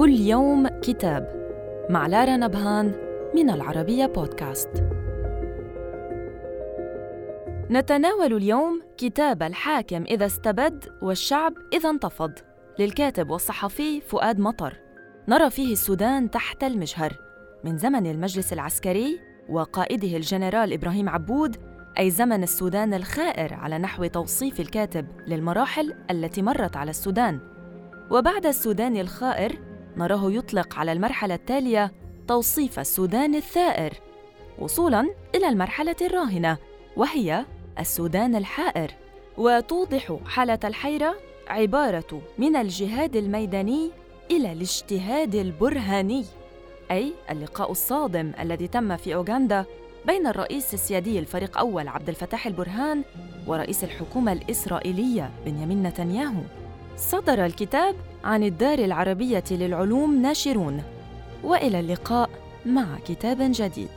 كل يوم كتاب مع لارا نبهان من العربية بودكاست. نتناول اليوم كتاب الحاكم إذا استبد والشعب إذا انتفض للكاتب والصحفي فؤاد مطر. نرى فيه السودان تحت المجهر من زمن المجلس العسكري وقائده الجنرال إبراهيم عبود أي زمن السودان الخائر على نحو توصيف الكاتب للمراحل التي مرت على السودان وبعد السودان الخائر نراه يطلق على المرحلة التالية توصيف السودان الثائر. وصولاً إلى المرحلة الراهنة وهي السودان الحائر. وتوضح حالة الحيرة عبارة من الجهاد الميداني إلى الاجتهاد البرهاني أي اللقاء الصادم الذي تم في أوغندا بين الرئيس السيادي الفريق أول عبد الفتاح البرهان ورئيس الحكومة الإسرائيلية بنيامين نتنياهو. صدر الكتاب عن الدار العربية للعلوم ناشرون. وإلى اللقاء مع كتاب جديد.